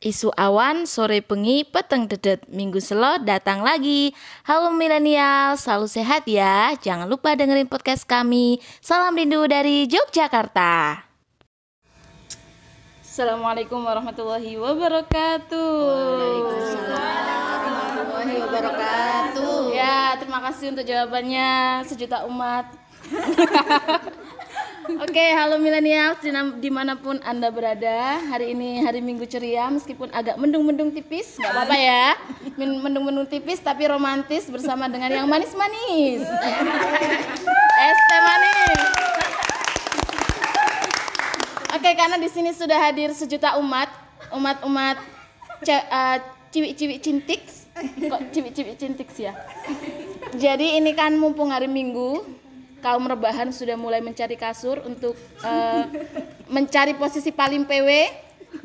Isu awan, sore pengi, peteng dedet, minggu selo datang lagi. Halo milenial, selalu sehat ya. Jangan lupa dengerin podcast kami. Salam rindu dari Yogyakarta. Assalamualaikum warahmatullahi wabarakatuh. warahmatullahi wabarakatuh. Ya, terima kasih untuk jawabannya sejuta umat. Oke, halo milenial di mana pun anda berada. Hari ini hari Minggu ceria, meskipun agak mendung-mendung tipis, nggak apa-apa ya. Mendung-mendung tipis tapi romantis bersama dengan yang manis-manis. Es teh manis. Oke, karena di sini sudah hadir sejuta umat, umat-umat uh, ciwi-ciwi cintik. Kok ciwi-ciwi cintik sih ya? Jadi ini kan mumpung hari Minggu, kaum rebahan sudah mulai mencari kasur untuk uh, mencari posisi paling PW.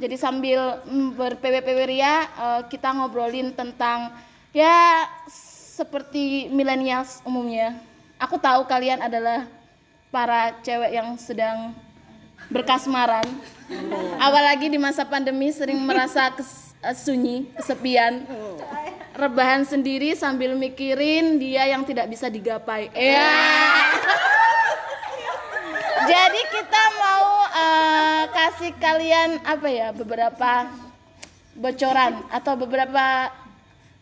Jadi sambil ber-PW-PW ria uh, kita ngobrolin tentang ya seperti millennials umumnya. Aku tahu kalian adalah para cewek yang sedang berkasmaran. Apalagi di masa pandemi sering merasa kes, uh, sunyi, kesepian. Rebahan sendiri sambil mikirin dia yang tidak bisa digapai. Ya. Jadi kita mau uh, kasih kalian apa ya beberapa bocoran atau beberapa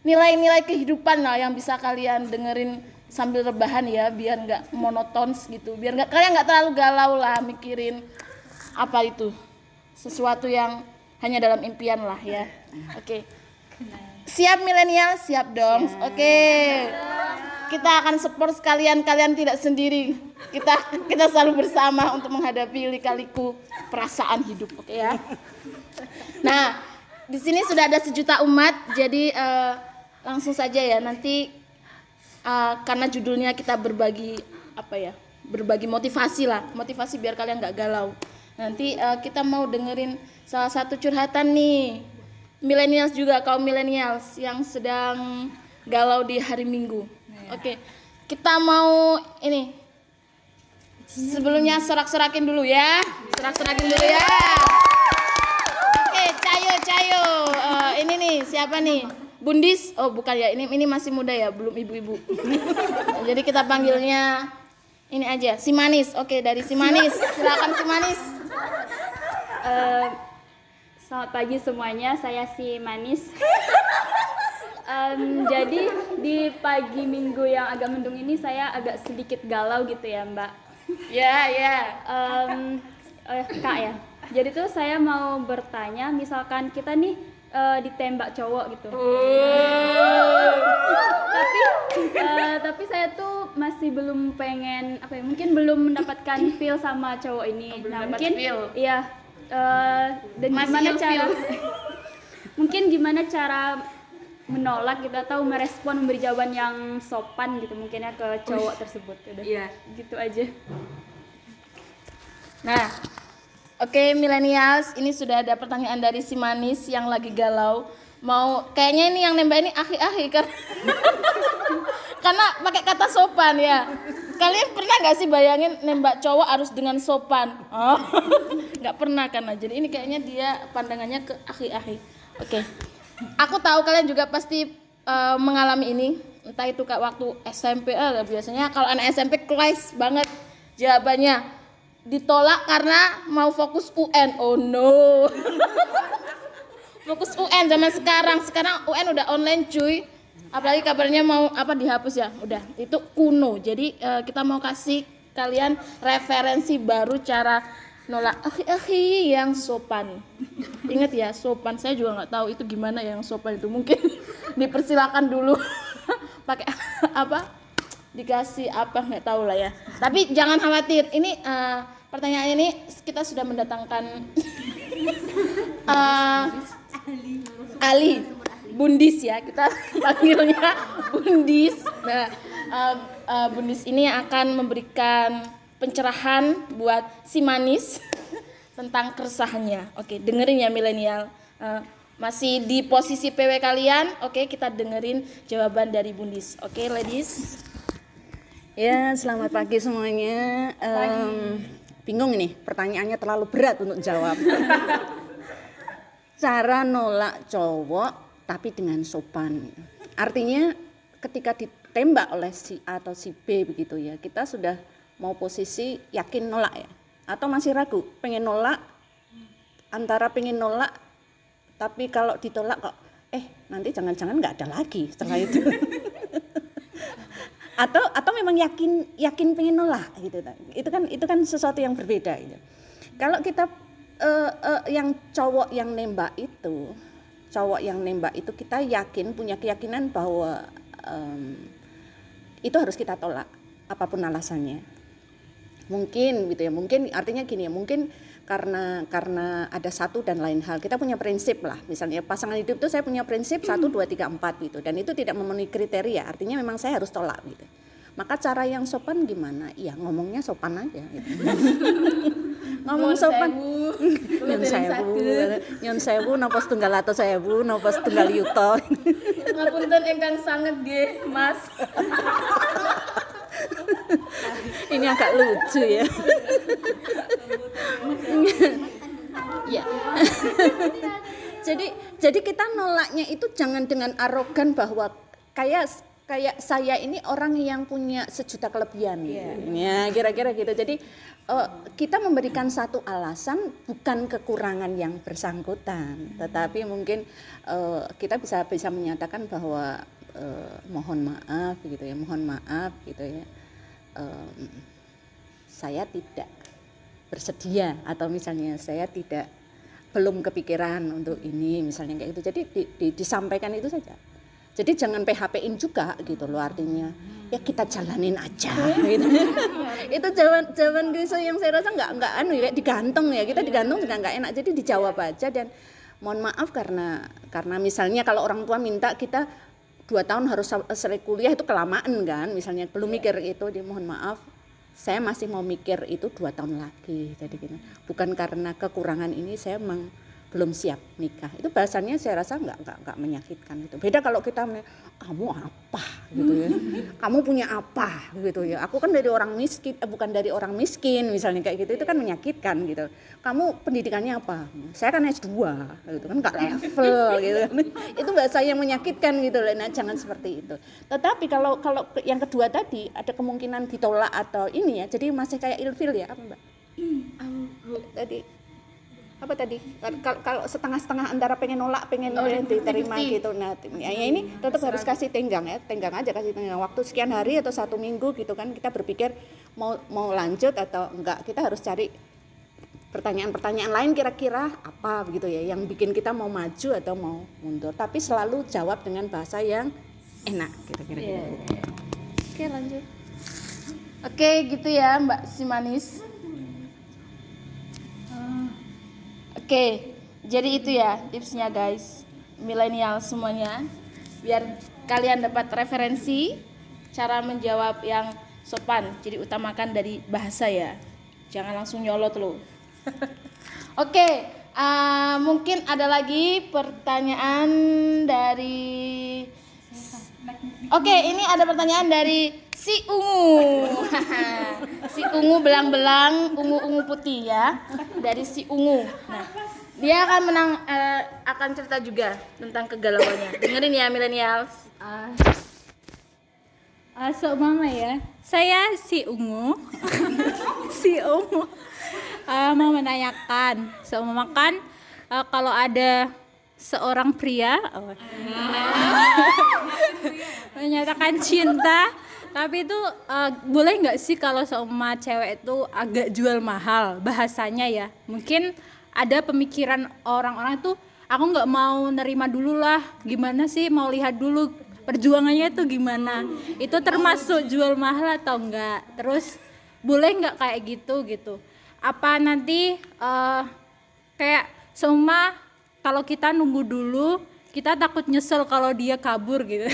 nilai-nilai kehidupan lah yang bisa kalian dengerin sambil rebahan ya biar nggak monoton gitu. Biar nggak kalian nggak terlalu galau lah mikirin apa itu. Sesuatu yang hanya dalam impian lah ya. Oke. Okay. siap milenial siap dong. Oke. okay kita akan support sekalian kalian tidak sendiri. Kita kita selalu bersama untuk menghadapi lika-liku perasaan hidup oke okay ya? Nah di sini sudah ada sejuta umat jadi uh, langsung saja ya nanti uh, karena judulnya kita berbagi apa ya berbagi motivasi lah motivasi biar kalian nggak galau. Nanti uh, kita mau dengerin salah satu curhatan nih millennials juga kaum millennials yang sedang galau di hari minggu Oke. Kita mau ini sebelumnya sorak-sorakin dulu ya. Sorak-sorakin dulu ya. Oke, Cayo, Cayo. Uh, ini nih siapa nih? Bundis. Oh, bukan ya. Ini ini masih muda ya, belum ibu-ibu. Jadi kita panggilnya ini aja, si manis. Oke, dari si manis. Silakan si manis. Uh, selamat pagi semuanya. Saya si manis. Um, jadi di pagi minggu yang agak mendung ini saya agak sedikit galau gitu ya Mbak. Ya yeah, ya. Yeah. Um, oh, kak ya. Jadi tuh saya mau bertanya, misalkan kita nih uh, ditembak cowok gitu. Uh. tapi uh, tapi saya tuh masih belum pengen apa ya? Mungkin belum mendapatkan feel sama cowok ini. Oh, nah mungkin feel. iya. Uh, dan masih gimana cara? mungkin gimana cara menolak gitu atau merespon memberi jawaban yang sopan gitu mungkin ya ke cowok tersebut. Udah iya. gitu aja. Nah oke okay, millennials ini sudah ada pertanyaan dari si manis yang lagi galau. Mau kayaknya ini yang nembak ini ahi-ahi kan? Karena pakai kata sopan ya. Kalian pernah nggak sih bayangin nembak cowok harus dengan sopan? Oh nggak pernah karena jadi ini kayaknya dia pandangannya ke ahi-ahi oke. okay aku tahu kalian juga pasti uh, mengalami ini. Entah itu kak waktu SMP eh, biasanya kalau anak SMP kelas banget jawabannya. Ditolak karena mau fokus UN oh no. Fokus UN zaman sekarang. Sekarang UN udah online cuy. Apalagi kabarnya mau apa dihapus ya? Udah itu kuno. Jadi uh, kita mau kasih kalian referensi baru cara nolak akhi-akhi yang sopan. Ingat ya, sopan. Saya juga nggak tahu itu gimana yang sopan itu. Mungkin dipersilakan dulu pakai apa? Dikasih apa nggak tahu lah ya. Tapi jangan khawatir. Ini uh, pertanyaan ini kita sudah mendatangkan uh, Ali Bundis ya. Kita panggilnya Bundis. Nah, uh, uh, Bundis ini akan memberikan pencerahan buat si manis tentang keresahannya. Oke, dengerin ya milenial. Uh, masih di posisi PW kalian, oke kita dengerin jawaban dari Bundis. Oke, ladies. Ya, selamat pagi semuanya. Um, bingung ini, pertanyaannya terlalu berat untuk jawab. cara nolak cowok tapi dengan sopan. Artinya ketika ditembak oleh si A atau si B begitu ya, kita sudah mau posisi yakin nolak ya, atau masih ragu, pengen nolak antara pengen nolak tapi kalau ditolak kok eh nanti jangan-jangan nggak ada lagi. Setelah itu. Atau atau memang yakin yakin pengen nolak gitu itu kan itu kan sesuatu yang berbeda gitu. kalau kita uh, uh, yang cowok yang nembak itu cowok yang nembak itu kita yakin punya keyakinan bahwa um, itu harus kita tolak apa pun alasannya mungkin gitu ya. Mungkin artinya gini ya mungkin karena karena ada satu dan lain hal. Kita punya prinsip lah. Misalnya pasangan hidup itu saya punya prinsip satu dua tiga empat gitu. Dan itu tidak memenuhi kriteria. Artinya memang saya harus tolak gitu. Maka cara yang sopan gimana? Ya ngomongnya sopan aja gitu. ngomong sopan. nyon sewu. nyon sewu nopo setunggal atau sewu nopo setunggal yuto. Ngapunten ingkang sangat nggih mas ini agak lucu ya. Ya jadi jadi kita nolaknya itu jangan dengan arogan bahwa kayak kayak saya ini orang yang punya sejuta kelebihan. Yeah. ya kira-kira gitu. Jadi uh, kita memberikan satu alasan bukan kekurangan yang bersangkutan. Tetapi mungkin uh, kita bisa bisa menyatakan bahwa uh, mohon maaf gitu ya mohon maaf gitu ya um, saya tidak bersedia atau misalnya saya tidak belum kepikiran untuk ini misalnya kayak itu jadi di, di, disampaikan itu saja. Jadi jangan PHP-in juga gitu loh artinya. Ya kita jalanin aja gitu. itu jawaban jawaban Griso yang saya rasa nggak nggak anu ya digantung ya. Kita digantung juga nggak enak. Jadi dijawab aja dan mohon maaf karena karena misalnya kalau orang tua minta kita dua tahun harus selesai kuliah itu kelamaan kan? Misalnya belum mikir itu dia mohon maaf saya masih mau mikir itu dua tahun lagi jadi gini. Bukan karena kekurangan ini saya memang belum siap nikah. Itu bahasanya saya rasa nggak nggak nggak menyakitkan gitu. Beda kalau kita kamu apa? gitu ya. Kamu punya apa? gitu ya. Aku kan dari orang miskin eh, bukan dari orang miskin misalnya kayak gitu itu kan menyakitkan gitu. Kamu pendidikannya apa? Saya kan S2 gitu kan nggak level gitu kan. Itu bahasa yang menyakitkan gitu loh. Nah jangan seperti itu. Tetapi kalau kalau yang kedua tadi ada kemungkinan ditolak atau ini ya jadi masih kayak ilfil ya apa mbak? Tadi apa tadi? Kalau setengah-setengah antara pengen nolak pengen oh, diterima gitu. Nah ya, ya ini tetap harus kasih tenggang ya tenggang aja kasih tenggang. Waktu sekian hari atau satu minggu gitu kan kita berpikir mau mau lanjut atau enggak. Kita harus cari pertanyaan-pertanyaan lain kira-kira apa begitu ya yang bikin kita mau maju atau mau mundur. Tapi selalu jawab dengan bahasa yang enak gitu kira-kira. Yeah. oke lanjut. Oke gitu ya Mbak si Oke, jadi itu ya tipsnya guys, milenial semuanya, biar kalian dapat referensi cara menjawab yang sopan. Jadi utamakan dari bahasa ya, jangan langsung nyolot loh. Oke, uh, mungkin ada lagi pertanyaan dari. Oke, ini ada pertanyaan dari si ungu si ungu belang-belang ungu-ungu putih ya dari si ungu nah dia akan menang uh, akan cerita juga tentang kegalauannya. Dengerin ya millennials. Uh, uh, mama ya. Saya si ungu. Si ungu. Uh, mau menanyakan so mama kan uh, kalau ada seorang pria oh, menyatakan cinta tapi itu uh, boleh nggak sih kalau sama cewek itu agak jual mahal bahasanya ya? Mungkin ada pemikiran orang-orang itu aku nggak mau nerima dulu lah. Gimana sih mau lihat dulu perjuangannya itu gimana? Itu termasuk jual mahal atau enggak? Terus boleh nggak kayak gitu gitu? Apa nanti uh, kayak semua kalau kita nunggu dulu kita takut nyesel kalau dia kabur gitu.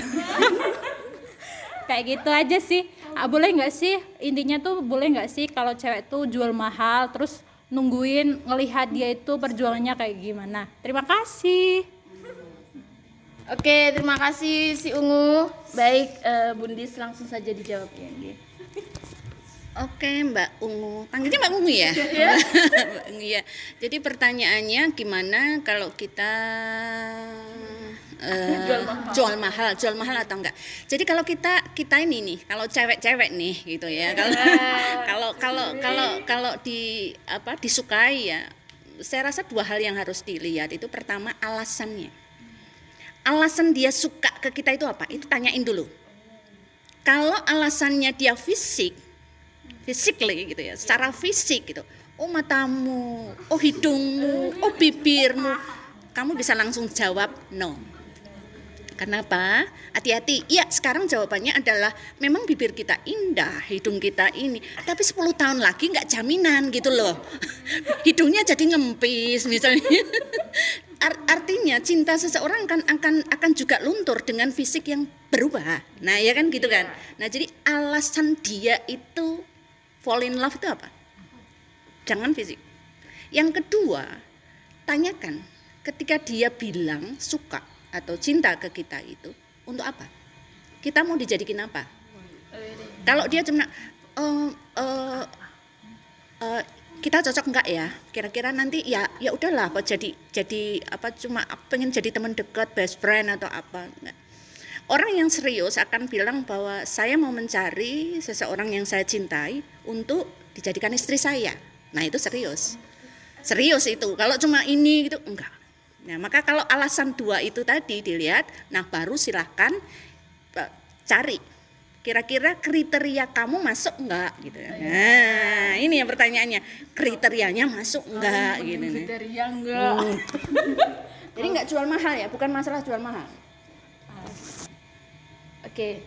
kayak gitu aja sih ah, boleh nggak sih intinya tuh boleh nggak sih kalau cewek tuh jual mahal terus nungguin ngelihat dia itu perjuangannya kayak gimana terima kasih Oke, terima kasih si Ungu. Baik, uh, Bundis langsung saja dijawab ya. Oke Mbak Ungu, panggilnya Mbak Ungu ya? Mbak Ungu ya. Jadi pertanyaannya gimana kalau kita eh, jual, mahal. jual mahal, atau enggak? Jadi kalau kita kita ini nih, kalau cewek-cewek nih gitu ya, kalau kalau kalau kalau kalau di apa disukai ya, saya rasa dua hal yang harus dilihat itu pertama alasannya. Alasan dia suka ke kita itu apa? Itu tanyain dulu. Kalau alasannya dia fisik, physically gitu ya, secara fisik gitu. Oh matamu, oh hidungmu, oh bibirmu. Kamu bisa langsung jawab no. Kenapa? Hati-hati. Iya, sekarang jawabannya adalah memang bibir kita indah, hidung kita ini. Tapi 10 tahun lagi nggak jaminan gitu loh. Hidungnya jadi ngempis misalnya. Artinya cinta seseorang kan akan akan juga luntur dengan fisik yang berubah. Nah, ya kan gitu kan. Nah, jadi alasan dia itu fall in love itu apa? Jangan fisik. Yang kedua, tanyakan ketika dia bilang suka atau cinta ke kita itu untuk apa? Kita mau dijadikan apa? Kalau dia cuma uh, uh, uh, kita cocok enggak ya? Kira-kira nanti ya ya udahlah apa jadi jadi apa cuma pengen jadi teman dekat, best friend atau apa enggak. Orang yang serius akan bilang bahwa saya mau mencari seseorang yang saya cintai untuk dijadikan istri saya. Nah, itu serius. Serius itu. Kalau cuma ini gitu enggak. Nah, maka kalau alasan dua itu tadi dilihat, nah baru silahkan eh, cari kira-kira kriteria kamu masuk enggak gitu ya. Nah, ini yang pertanyaannya. Kriterianya masuk enggak oh, gitu. Kriteria enggak. Hmm. Jadi enggak jual mahal ya, bukan masalah jual mahal. Oke.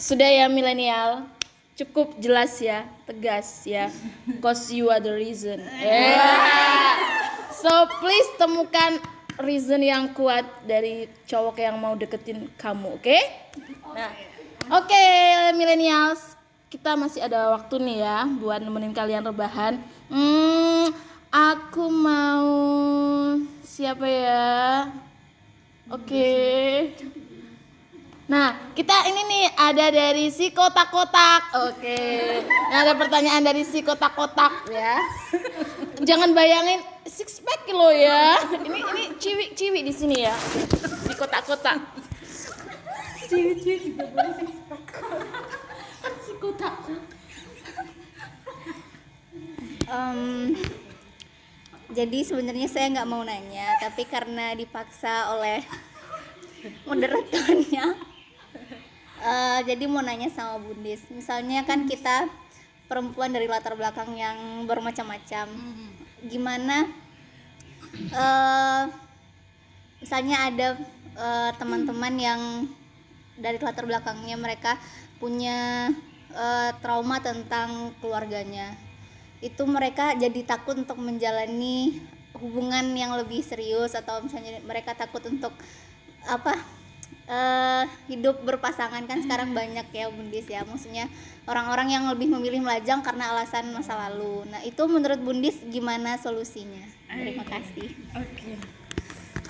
Sudah ya milenial. Cukup jelas ya, tegas ya. Cause you are the reason. Yeah. So please temukan reason yang kuat dari cowok yang mau deketin kamu, oke? Okay? Nah, oke okay, millennials, kita masih ada waktu nih ya buat nemenin kalian rebahan. Hmm, aku mau siapa ya? Oke. Okay. Nah, kita ini nih ada dari si kotak-kotak. Oke. Nah, ada pertanyaan dari si kotak-kotak ya. Jangan bayangin six pack lo ya. Ini ini ciwi-ciwi di sini ya. Di kotak-kotak. Ciwi-ciwi juga boleh six pack. si kotak. Um, jadi sebenarnya saya nggak mau nanya, tapi karena dipaksa oleh moderatornya uh, jadi mau nanya sama Bundis. Misalnya kan kita perempuan dari latar belakang yang bermacam-macam. Gimana uh, misalnya ada uh, teman-teman yang dari latar belakangnya mereka punya uh, trauma tentang keluarganya. Itu mereka jadi takut untuk menjalani hubungan yang lebih serius atau misalnya mereka takut untuk apa uh, hidup berpasangan kan sekarang banyak ya Bundis ya. Maksudnya orang-orang yang lebih memilih melajang karena alasan masa lalu. Nah itu menurut Bundis gimana solusinya? Terima kasih. Oke. Okay.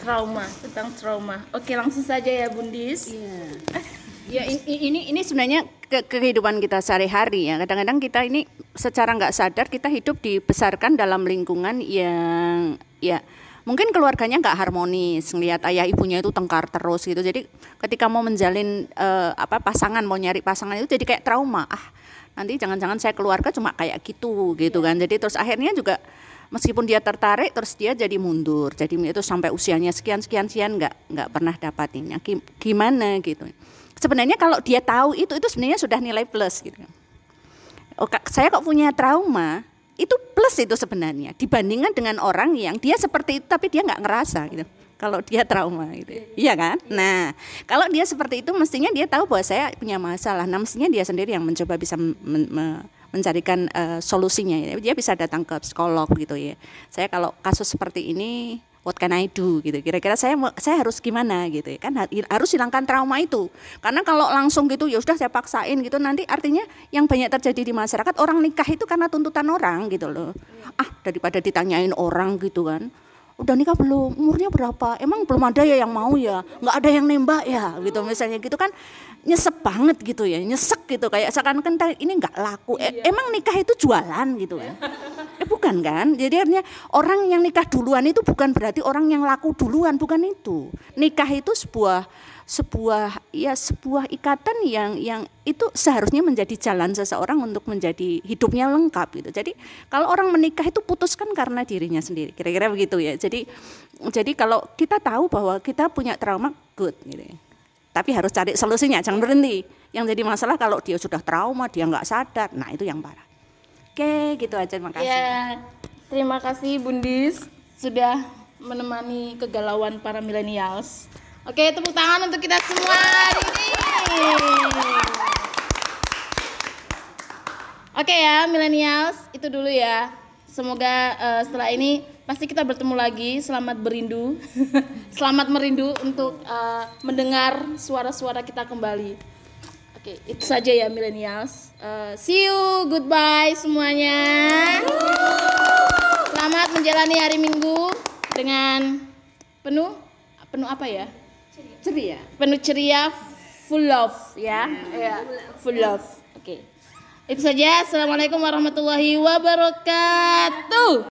trauma tentang trauma. Oke langsung saja ya Bundis. Iya. Ya ini ini sebenarnya ke kehidupan kita sehari-hari ya. Kadang-kadang kita ini secara nggak sadar kita hidup dibesarkan dalam lingkungan yang ya mungkin keluarganya nggak harmonis ngelihat ayah ibunya itu tengkar terus gitu. Jadi ketika mau menjalin uh, apa pasangan mau nyari pasangan itu jadi kayak trauma. Ah nanti jangan-jangan saya keluarga cuma kayak gitu gitu kan. Jadi terus akhirnya juga meskipun dia tertarik terus dia jadi mundur. Jadi itu sampai usianya sekian sekian sekian nggak nggak pernah dapatinnya. Gimana gitu. Sebenarnya kalau dia tahu itu itu sebenarnya sudah nilai plus gitu. Oh, saya kok punya trauma itu plus itu sebenarnya dibandingkan dengan orang yang dia seperti itu tapi dia nggak ngerasa gitu. Kalau dia trauma gitu. Iya kan? Nah kalau dia seperti itu mestinya dia tahu bahwa saya punya masalah. Nah mestinya dia sendiri yang mencoba bisa men men mencarikan uh, solusinya dia bisa datang ke psikolog gitu ya. Saya kalau kasus seperti ini what can I do? Gitu. Kira-kira saya saya harus gimana? Gitu ya. Kan harus hilangkan trauma itu. Karena kalau langsung gitu ya sudah saya paksain gitu. Nanti artinya yang banyak terjadi di masyarakat orang nikah itu karena tuntutan orang gitu loh. Ah daripada ditanyain orang gitu kan. Udah nikah belum? Umurnya berapa? Emang belum ada ya yang mau ya? Nggak ada yang nembak ya? Gitu misalnya gitu kan. Nyesek banget gitu ya. Nyesek gitu. Kayak seakan kan ini nggak laku. E- emang nikah itu jualan gitu kan bukan kan jadi artinya orang yang nikah duluan itu bukan berarti orang yang laku duluan bukan itu nikah itu sebuah sebuah ya sebuah ikatan yang yang itu seharusnya menjadi jalan seseorang untuk menjadi hidupnya lengkap gitu. Jadi kalau orang menikah itu putuskan karena dirinya sendiri. Kira-kira begitu ya. Jadi jadi kalau kita tahu bahwa kita punya trauma good gitu. Tapi harus cari solusinya, jangan berhenti. Yang jadi masalah kalau dia sudah trauma, dia nggak sadar. Nah, itu yang parah. Oke, gitu aja terima kasih. Ya, terima kasih Bundis sudah menemani kegalauan para millennials. Oke, tepuk tangan untuk kita semua hari ini. Oke ya, millennials, itu dulu ya. Semoga eh, setelah ini pasti kita bertemu lagi. Selamat berindu, selamat merindu untuk eh, mendengar suara-suara kita kembali. Oke, itu saja ya millennials. Eh, see you, goodbye semuanya. Selamat menjalani hari Minggu dengan penuh penuh apa ya? Ceria. Penuh ceria, full love ya. Ya, full love. Oke. Itu saja. Assalamualaikum warahmatullahi wabarakatuh.